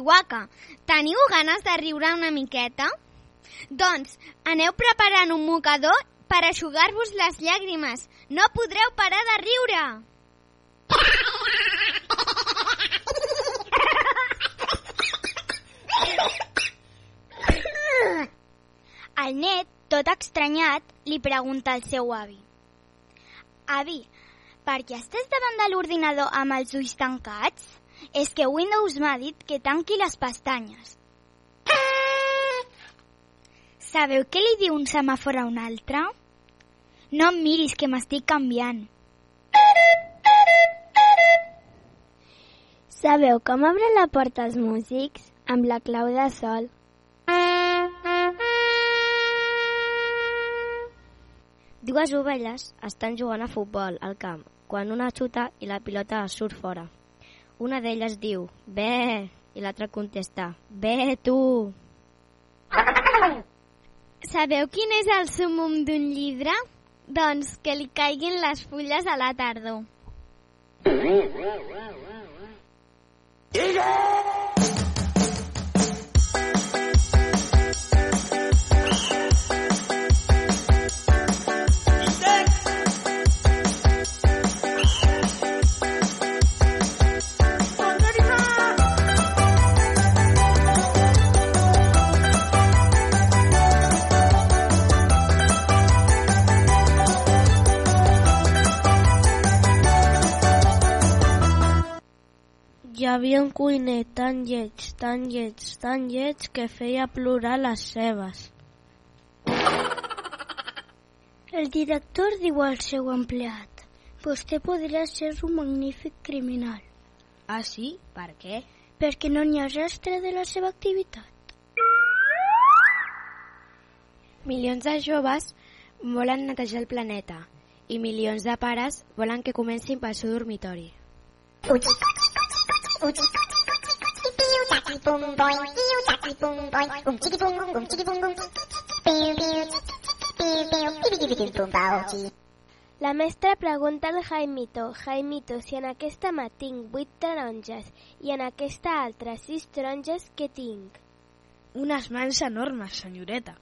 Chihuahua. Teniu ganes de riure una miqueta? Doncs aneu preparant un mocador per aixugar-vos les llàgrimes. No podreu parar de riure! El net, tot estranyat, li pregunta al seu avi. Avi, per què estàs davant de l'ordinador amb els ulls tancats? És que Windows m'ha dit que tanqui les pestanyes. Sabeu què li diu un semàfor a un altre? No em miris, que m'estic canviant. Sabeu com obren la porta els músics? Amb la clau de sol. Dues ovelles estan jugant a futbol al camp quan una xuta i la pilota surt fora. Una d'elles diu, bé, i l'altra contesta, bé, tu. Sabeu quin és el sumum d'un llibre? Doncs que li caiguin les fulles a la tardor. Hi havia un cuiner tan lleig, tan lleig, tan lleig que feia plorar les cebes. El director diu al seu empleat Vostè podrà ser un magnífic criminal Ah, sí? Per què? perquè no n'hi ha rastre de la seva activitat. Milions de joves volen netejar el planeta i milions de pares volen que comencin pel seu dormitori. La mestra pregunta al Jaimito, Jaimito, si en aquesta mà tinc vuit taronges i en aquesta altra sis taronges, què tinc? Unes mans enormes, senyoreta.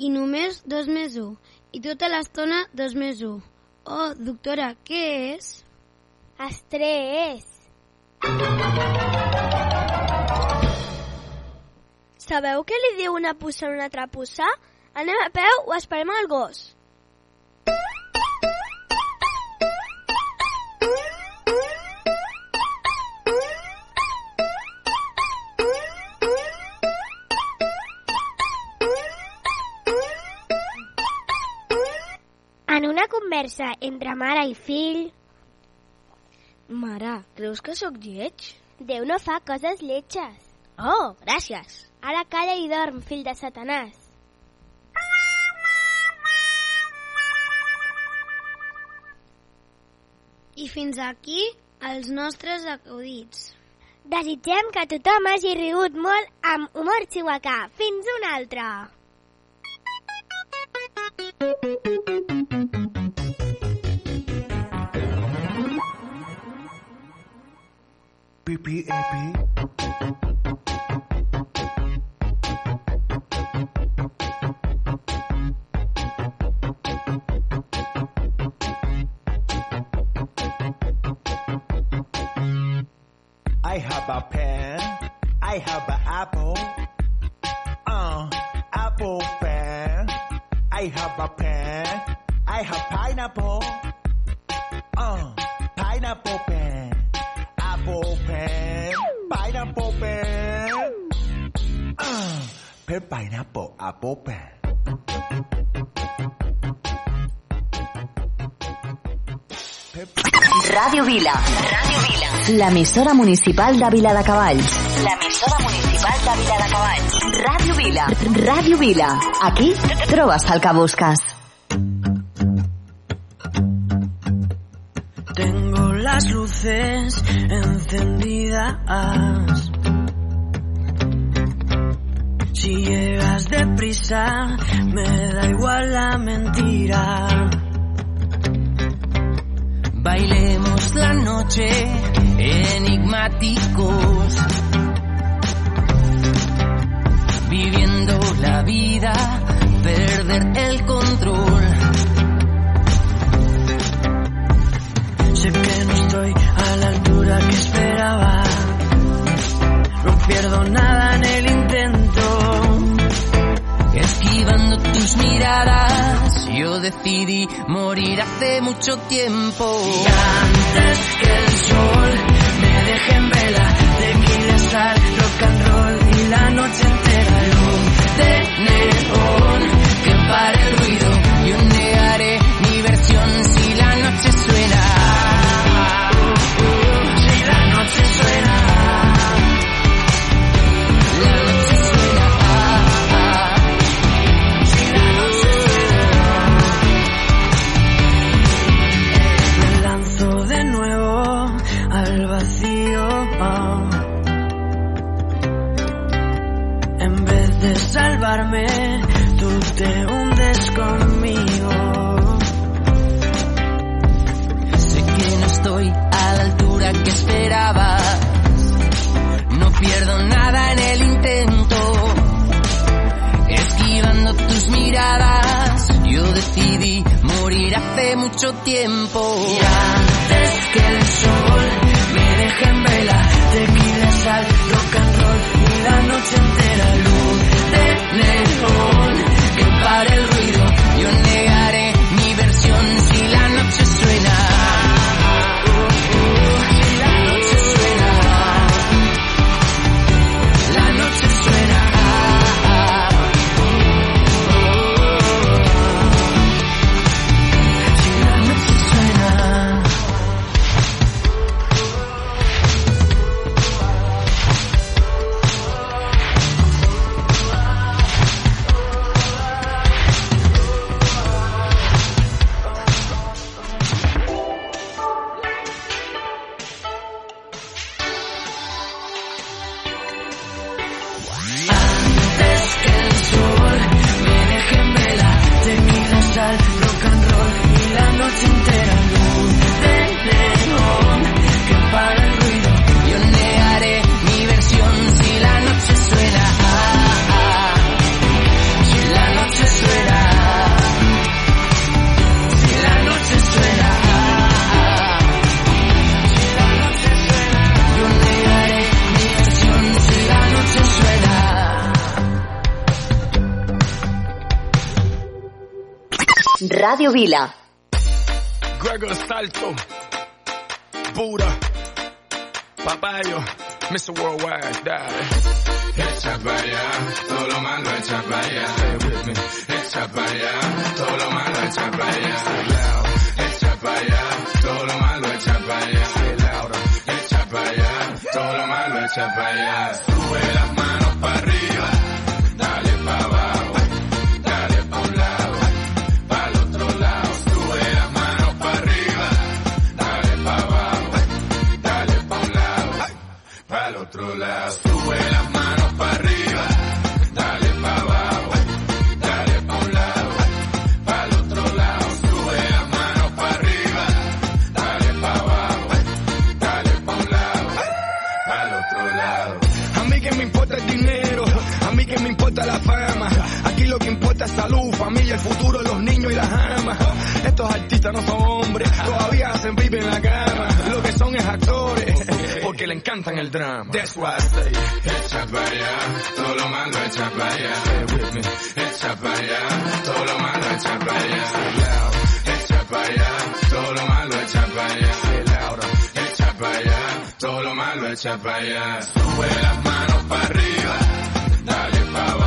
I només dos més un i tota l'estona dos més un. Oh, doctora, què és? Estrès. Sabeu què li diu una puça a una altra puça? Anem a peu o esperem el gos? Conversa entre mare i fill, Mare, creus que sóc lleig? Déu no fa coses lletges. Oh, gràcies. Ara calla i dorm, fill de Satanàs. I fins aquí els nostres acudits. Desitgem que tothom hagi rigut molt amb humor xihuacà. Fins una altra! I have a pen. I have an apple. Uh, apple pen. I have a pen. I have pineapple. Pineapple apple pear. Ràdio Vila. Ràdio Vila. L'emissora municipal de Vila de Cavalls. L'emissora municipal de Vila de Cavalls. Ràdio Vila. Ràdio Vila. Aquí trobes el que busques. Tengo las luces encendidas. La mentira. Bailemos la noche enigmáticos. Viviendo la vida, perder el control. Sé que no estoy a la altura que esperaba. No pierdo nada decidí morir hace mucho tiempo. Y antes que el sol me deje en vela, tequila, sal, rock and roll y la noche entera Ràdio Vila. Gregor Salto, Buddha, Papayo, Mr. Worldwide, dale. Echa para allá, todo lo malo echa para allá. Echa para allá, todo lo malo echa para allá. Echa para allá, todo lo malo echa para allá. Echa para allá, todo lo malo echa para allá. El futuro, los niños y las amas. Estos artistas no son hombres, todavía hacen pipi en la cama. Lo que son es actores, porque le encantan el drama. That's why I say, echa para allá, todo lo malo echa para allá. Echa para allá, todo lo malo echa para allá. Echa para allá, todo lo malo echa para allá. Echa para allá, todo lo malo echa para allá. Sube las manos para arriba, dale para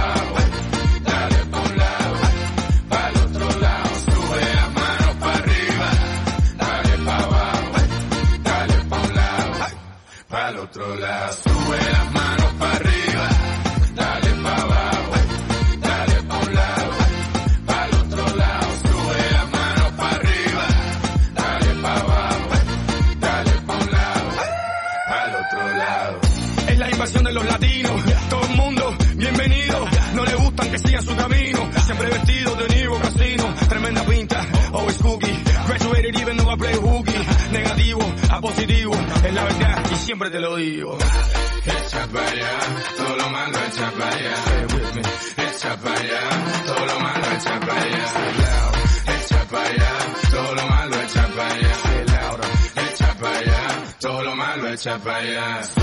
Shapaya.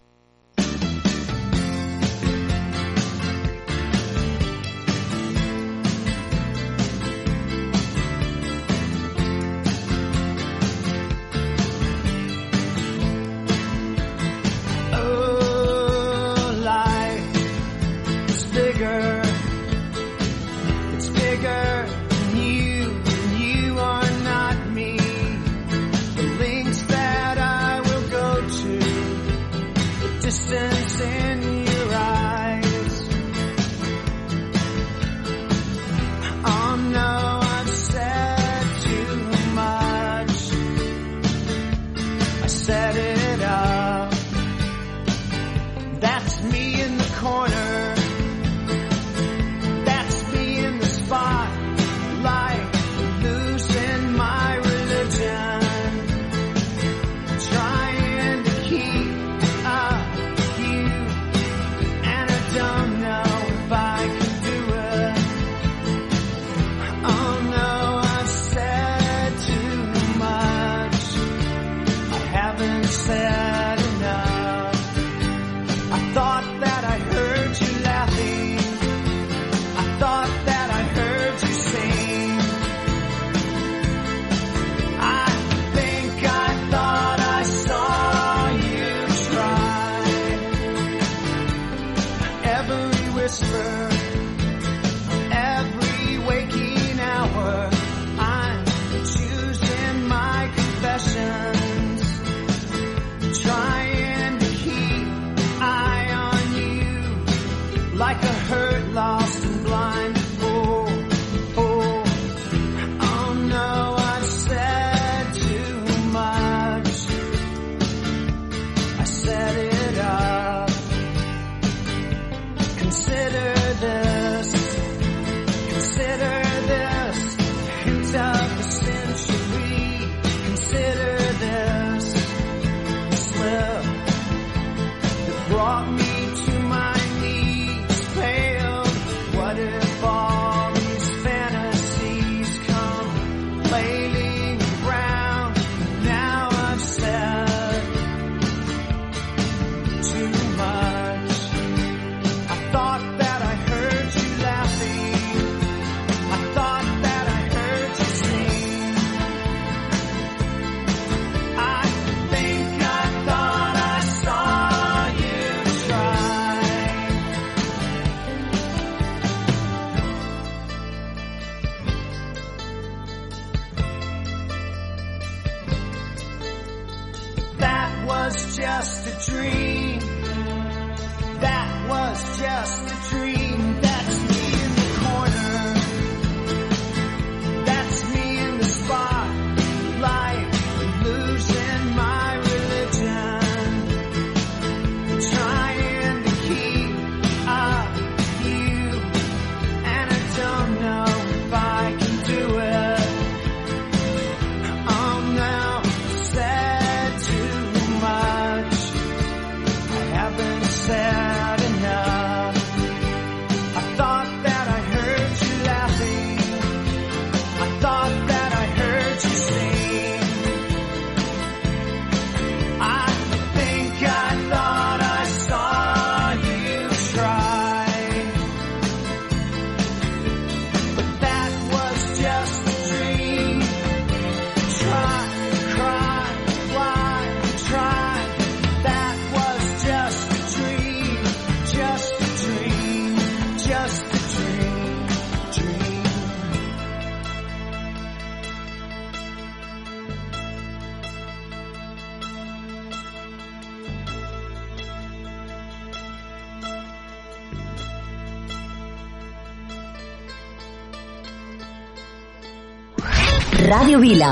Ràdio Vila.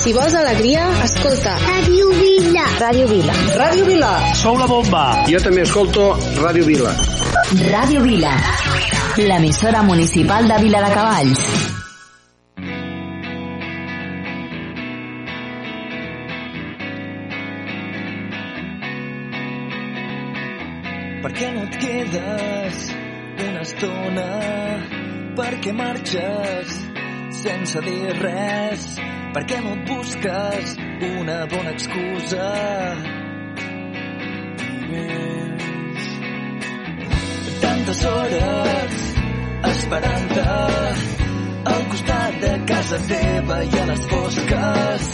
Si vols alegria, escolta. Ràdio Vila. Ràdio Vila. Ràdio Vila. Sou la bomba. Jo també escolto Ràdio Vila. Ràdio Vila. L'emissora municipal de Vila de Cavalls. Per què no et quedes una estona? Per què marxes sense dir res? Per què no et busques una bona excusa? Tantes hores esperant-te al costat de casa teva i a les fosques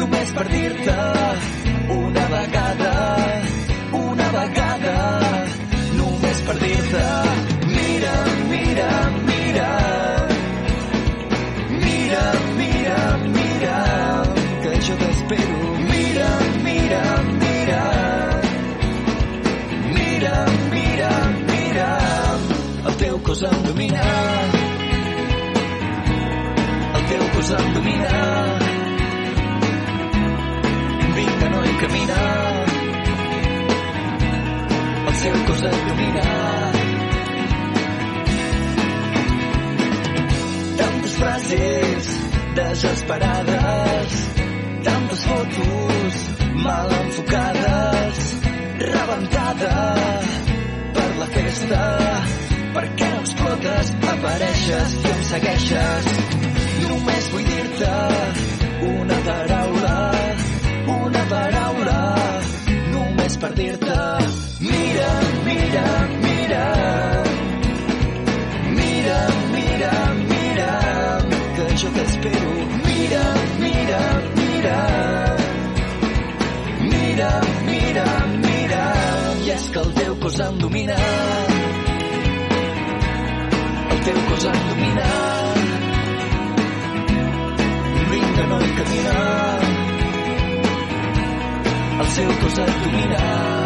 només per dir-te una vegada una vegada només per dir-te mira, mira, mira mira, mira, que jo t'espero. Mira, mira, mira. Mira, mira, mira el teu cos em domina. El teu cos em domina. Vinga, noi, camina. El seu cos et domina. Frases desesperades, tantes fotos mal enfocades, rebentada per la festa. Per què no explotes? Apareixes i em segueixes. Només vull dir-te una paraula, una paraula, només per dir-te mira, mira, mira t'espero mira, mira, mira. Mira, mira, mira. I és que el teu cos em domina. El teu cos em domina. Vinga, noi, camina. El seu cos et domina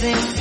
Things.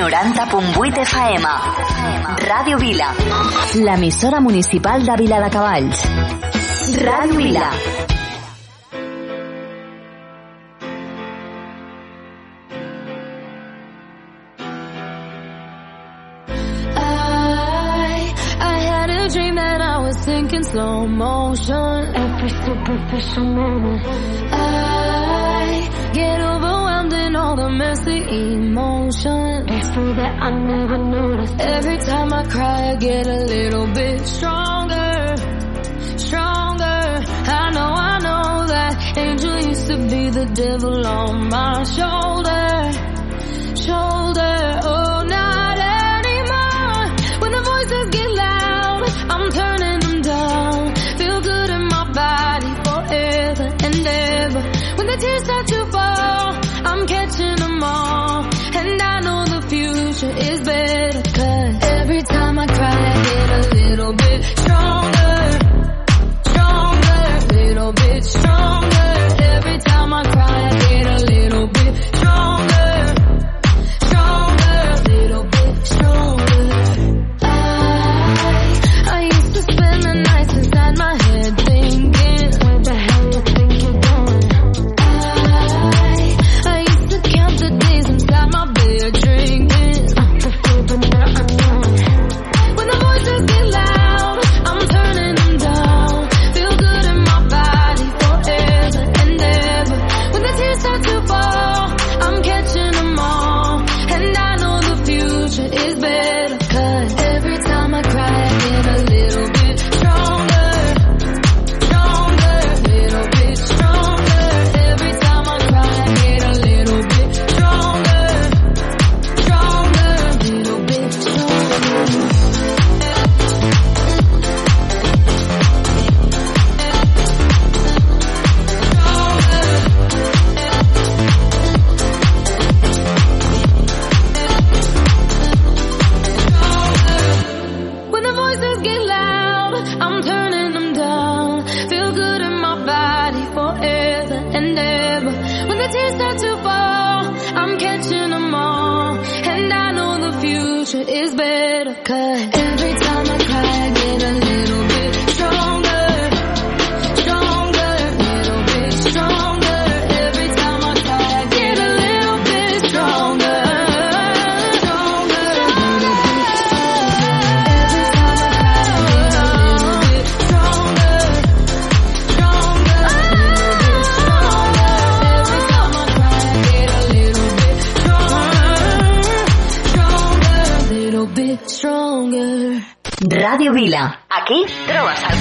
90.8 FM. Ràdio Vila. L'emissora municipal de Vila de Cavalls. Ràdio Vila. Thinking slow motion, every superficial moment that I never noticed. Every time I cry, I get a little bit stronger, stronger. I know, I know that angel used to be the devil on my shoulder, shoulder. Oh, not anymore. When the voices get loud, I'm turning them down. Feel good in my body forever and ever. When the tears start to fall, I'm catching. Radio Vila. Aquí trovas al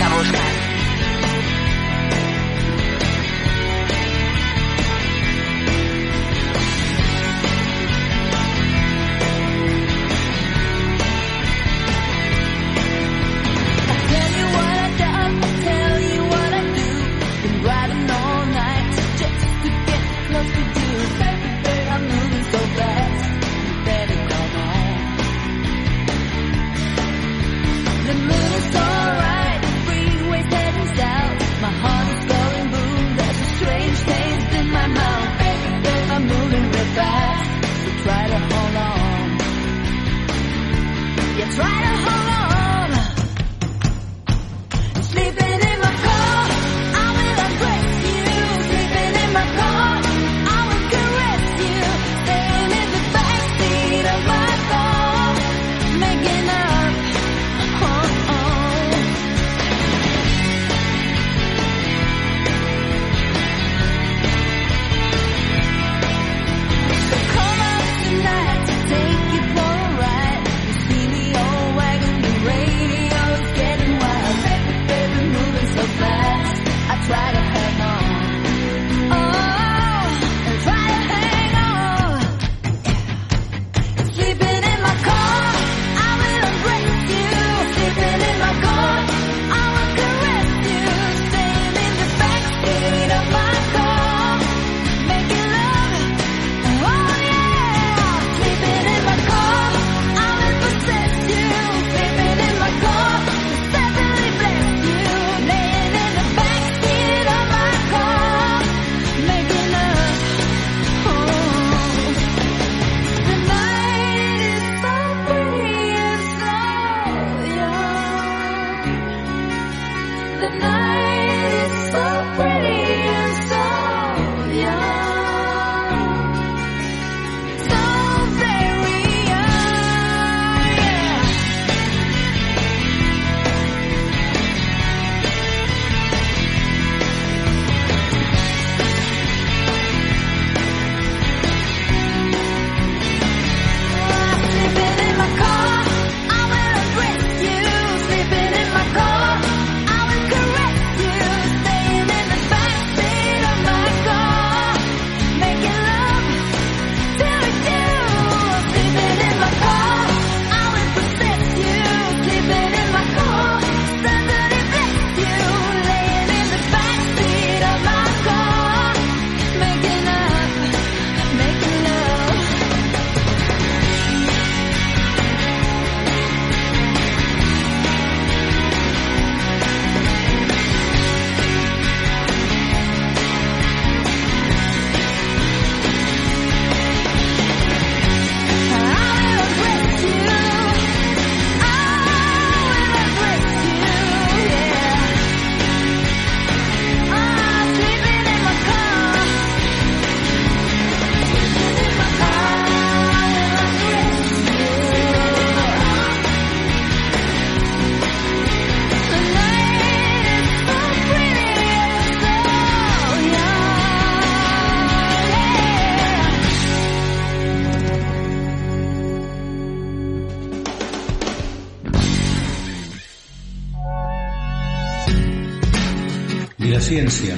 Vilaciència,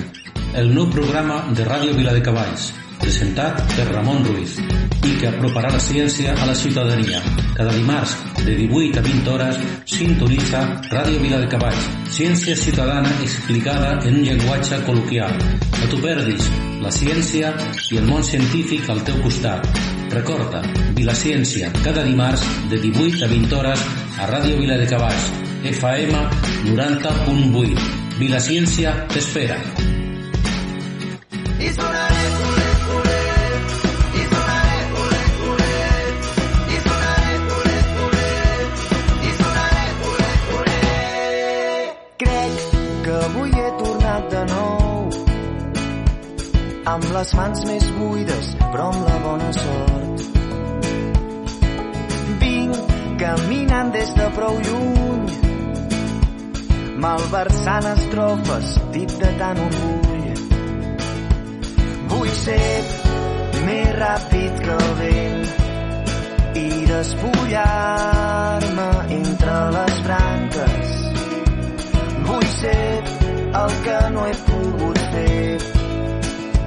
el nou programa de Ràdio Vila de Cavalls, presentat per Ramon Ruiz i que aproparà la ciència a la ciutadania. Cada dimarts, de 18 a 20 hores, sintonitza Ràdio Vila de Cavalls, ciència ciutadana explicada en un llenguatge col·loquial. No t'ho perdis, la ciència i el món científic al teu costat. Recorda, Vilaciència, cada dimarts, de 18 a 20 hores, a Ràdio Vila de Cavalls, FM 90.8. Tornat de nou. Amb les mans més buides però amb la bona sort. Vinc caminant des de prou lluny malversant estrofes dit de tant orgull vull ser més ràpid que el vent i despullar-me entre les branques Vull ser el que no he pogut fer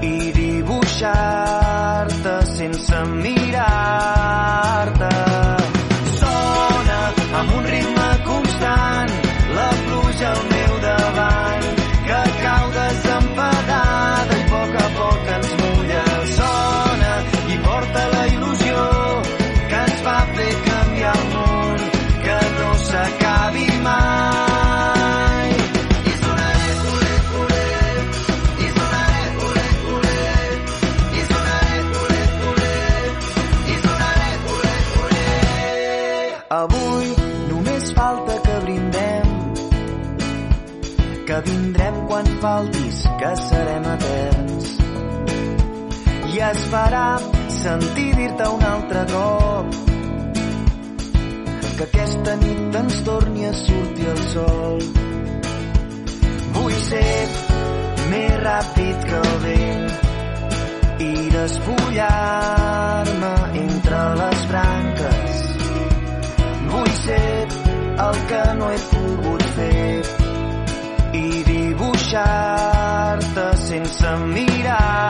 i dibuixar-te sense mirar-te. Sona amb un ritme constant que vindrem quan faltis, que serem eterns. I es farà sentir dir-te un altre cop que aquesta nit ens torni a sortir el sol. Vull ser més ràpid que el vent i despullar-me entre les branques. Vull ser el que no he pogut fer dibuixar-te sense mirar-te.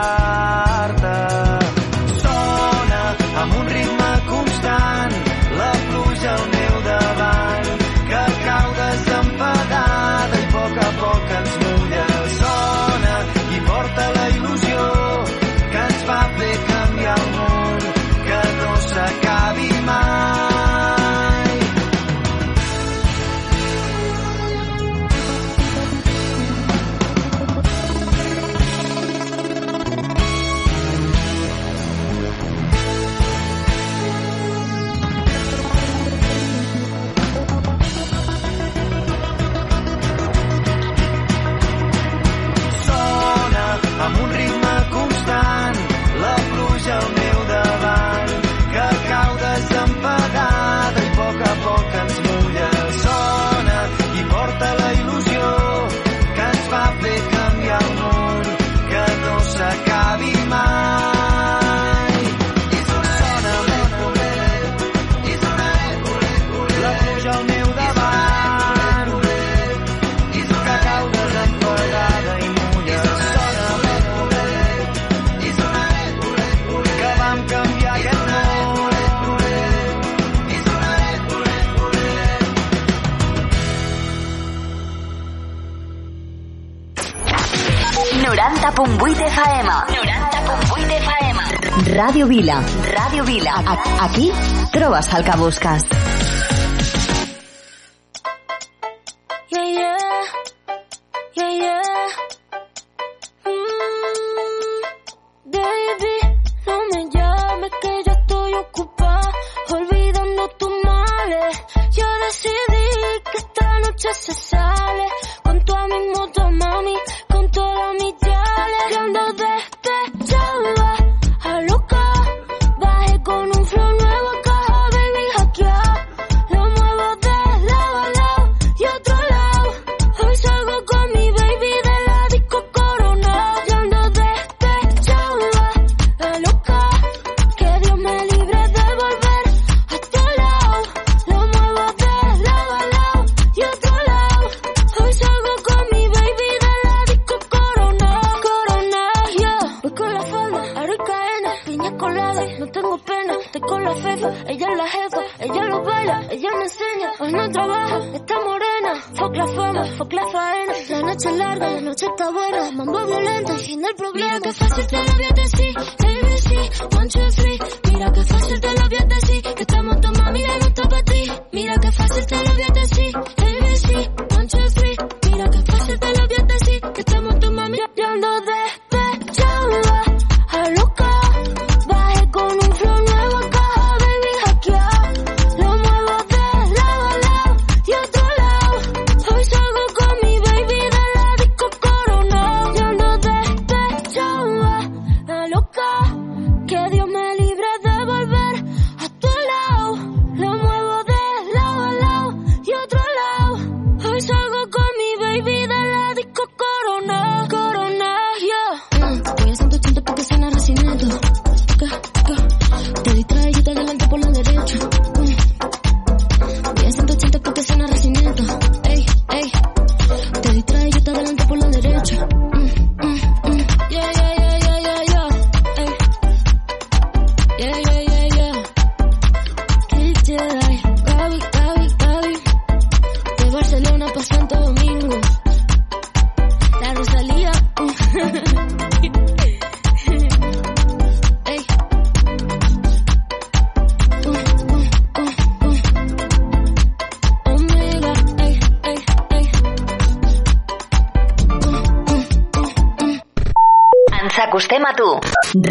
Radio Vila. Radio Vila. Aquí trovas el que busques.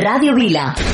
Radio Vila.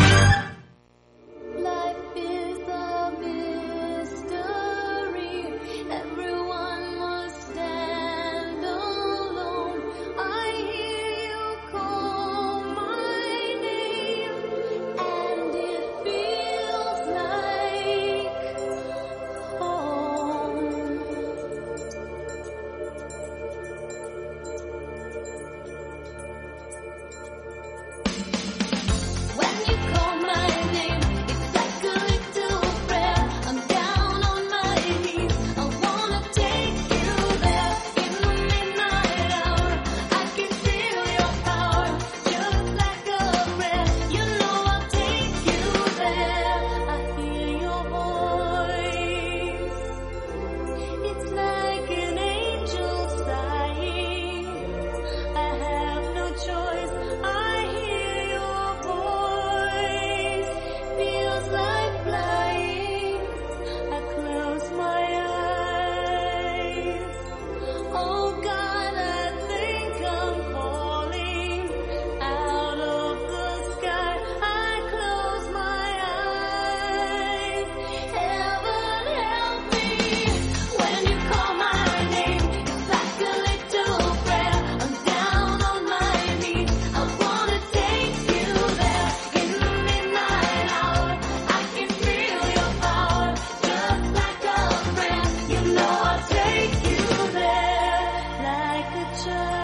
picture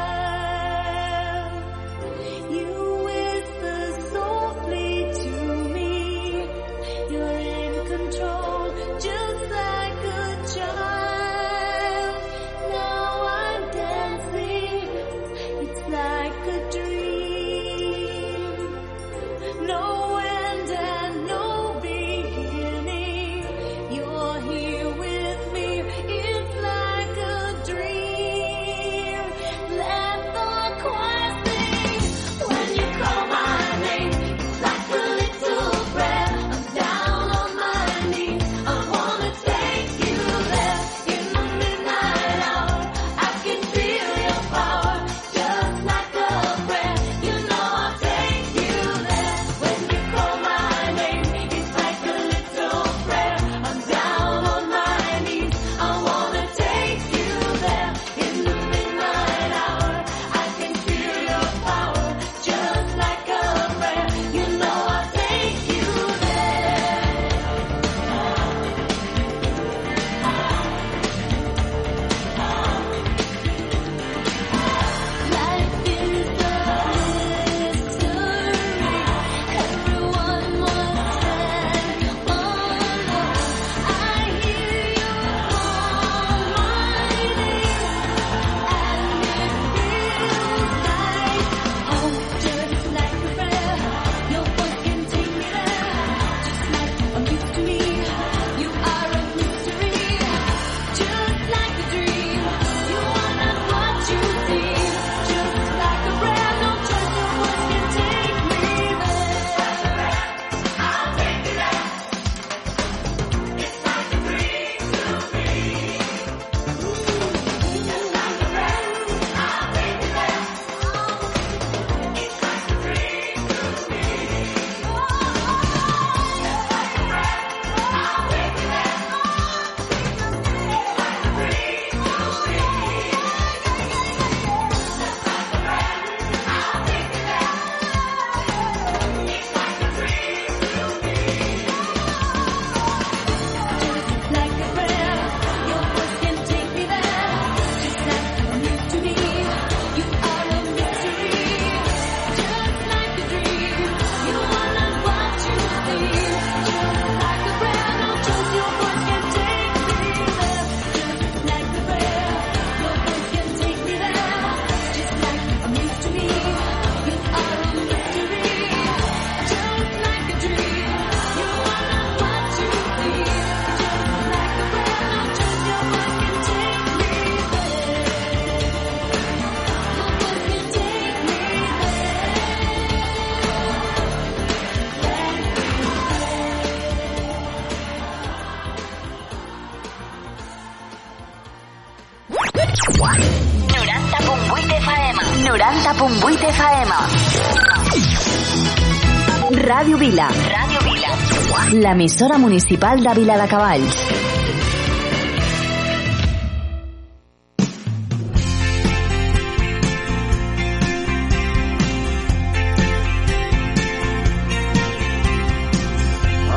emissora municipal de Vila de Cavalls.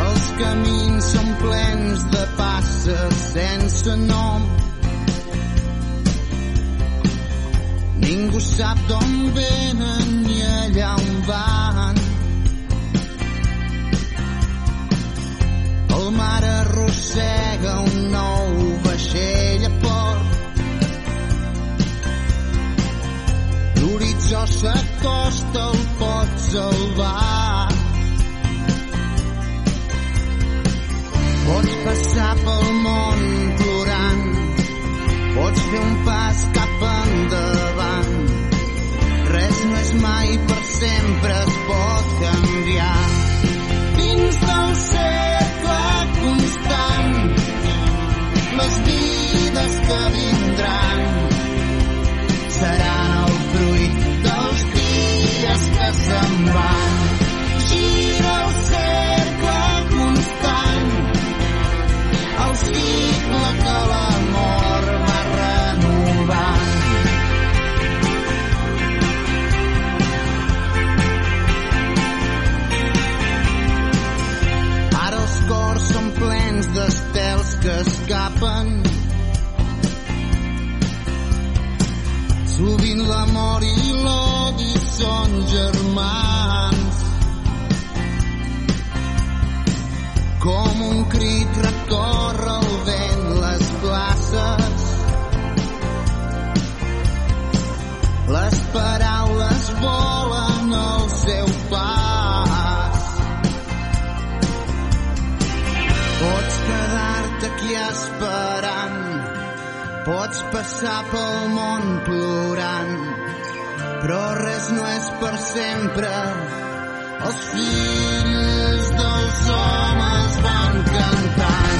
Els camins són plens de passes sense nom. Ningú sap d'on venen ni allà on mare arrossega un nou vaixell a port. L'horitzó s'acosta el pot salvar. Pots passar pel món plorant pots fer un pas cap endavant. Res no és mai per sempre es pot canviar. Dins del cel les vides que vindran seran el fruit dels dies que se'n van. que escapen. Sovint l'amor i l'odi són germans. Com un crit recorre el vent les places. Les paraules volen al seu pas aquí esperant. Pots passar pel món plorant, però res no és per sempre. Els fills dels homes van cantant.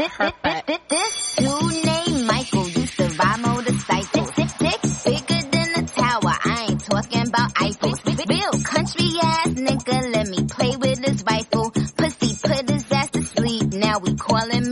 at her. This, this, this dude named Michael used to ride motorcycles. Dick, dick, bigger than a tower. I ain't talking about Eiffel. Real country ass nigga, let me play with his rifle. Pussy put his ass to sleep. Now we call him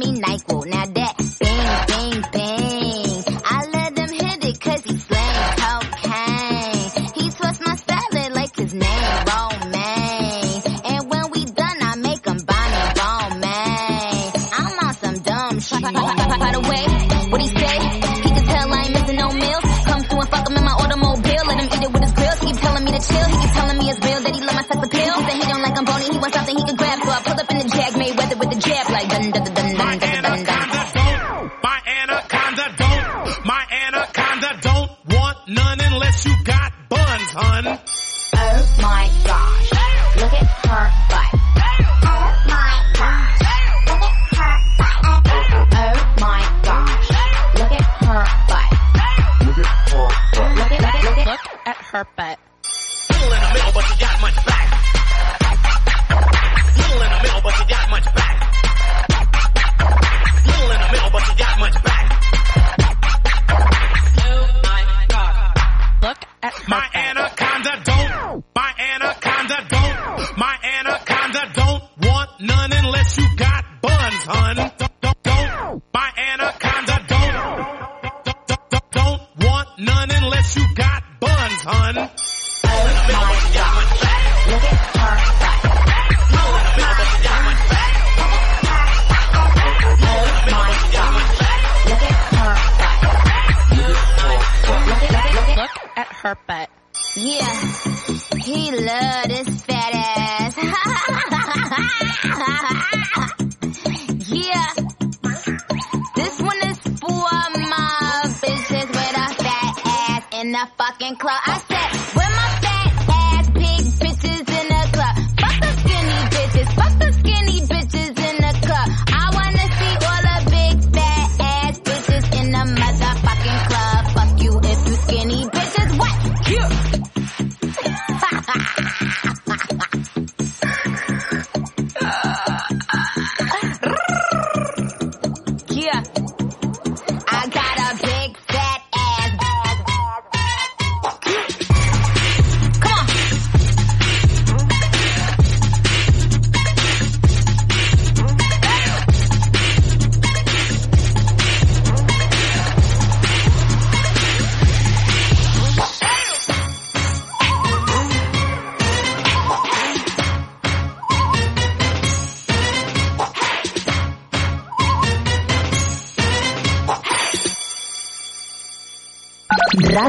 he love this fat ass. yeah, this one is for my bitches with a fat ass in the fucking club. I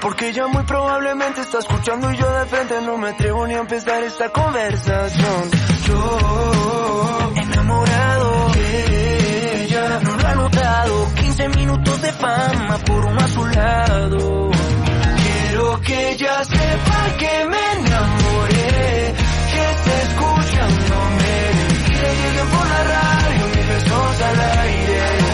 Porque ella muy probablemente está escuchando Y yo de frente no me atrevo ni a empezar esta conversación. Yo, enamorado de ella No lo ha notado. 15 minutos de fama por uno a su lado Quiero que ella sepa que me enamoré Que está escuchándome. Y le lleguen por la radio mis besos al aire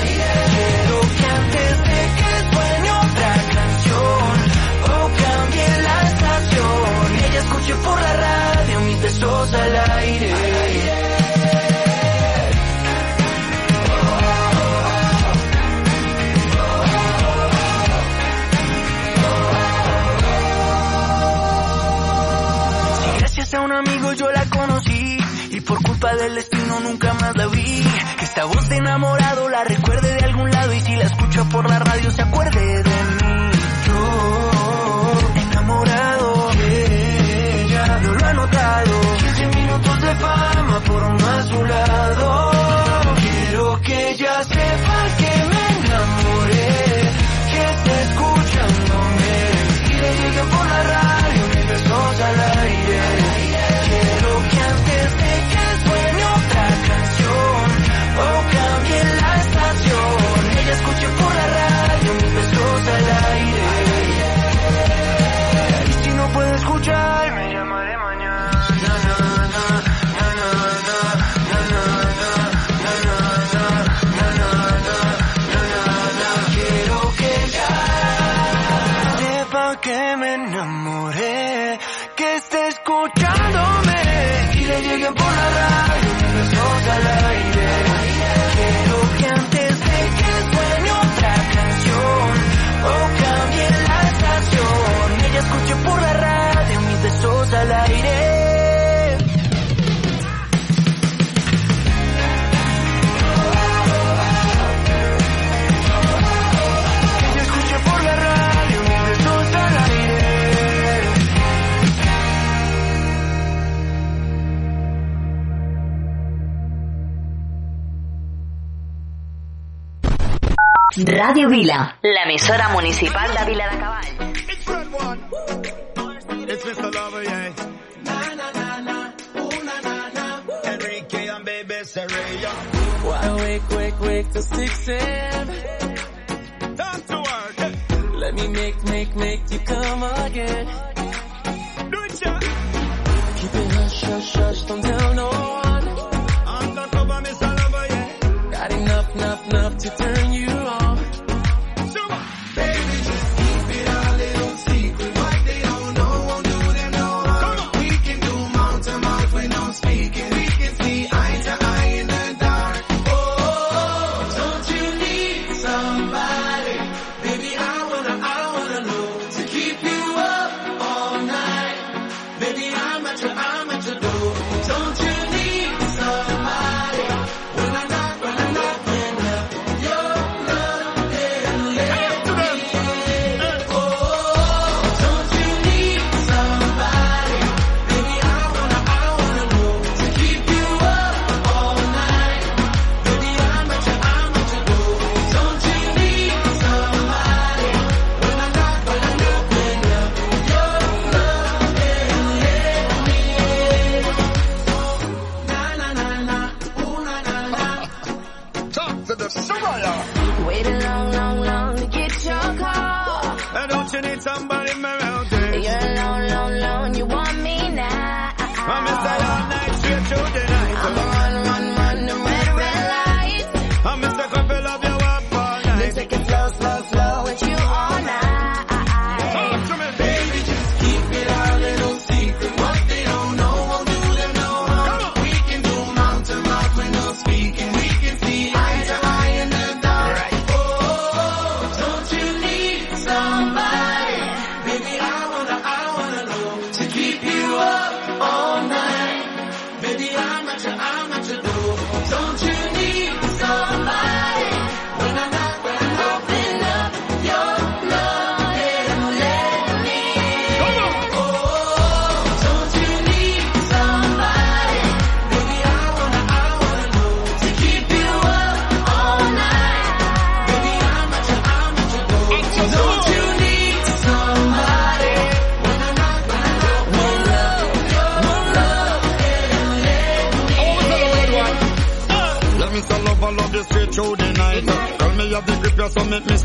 besos al aire Si gracias a un amigo yo la conocí y por culpa del destino nunca más la vi. Que esta voz de enamorado la recuerde de algún lado y si la escucho por la radio se acuerde de mí. 15 minutos de fama por uno a su lado. Quiero que ella sepa que me enamoré, que está escuchándome y le lleguen por la radio mis besos al aire. Radio Vila, la emisora municipal de Vila de Cabal. Let me make, make, make you come again.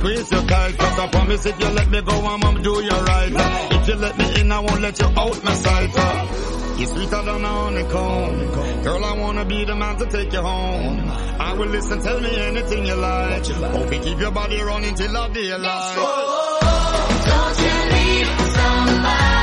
increase your I promise if you let me go, I'm gonna do you right. If you let me in, I won't let you out my sight. You're sweeter than a honeycomb. Girl, I wanna be the man to take you home. I will listen, tell me anything you like. Hope you keep your body running till I be alive. Don't you leave somebody.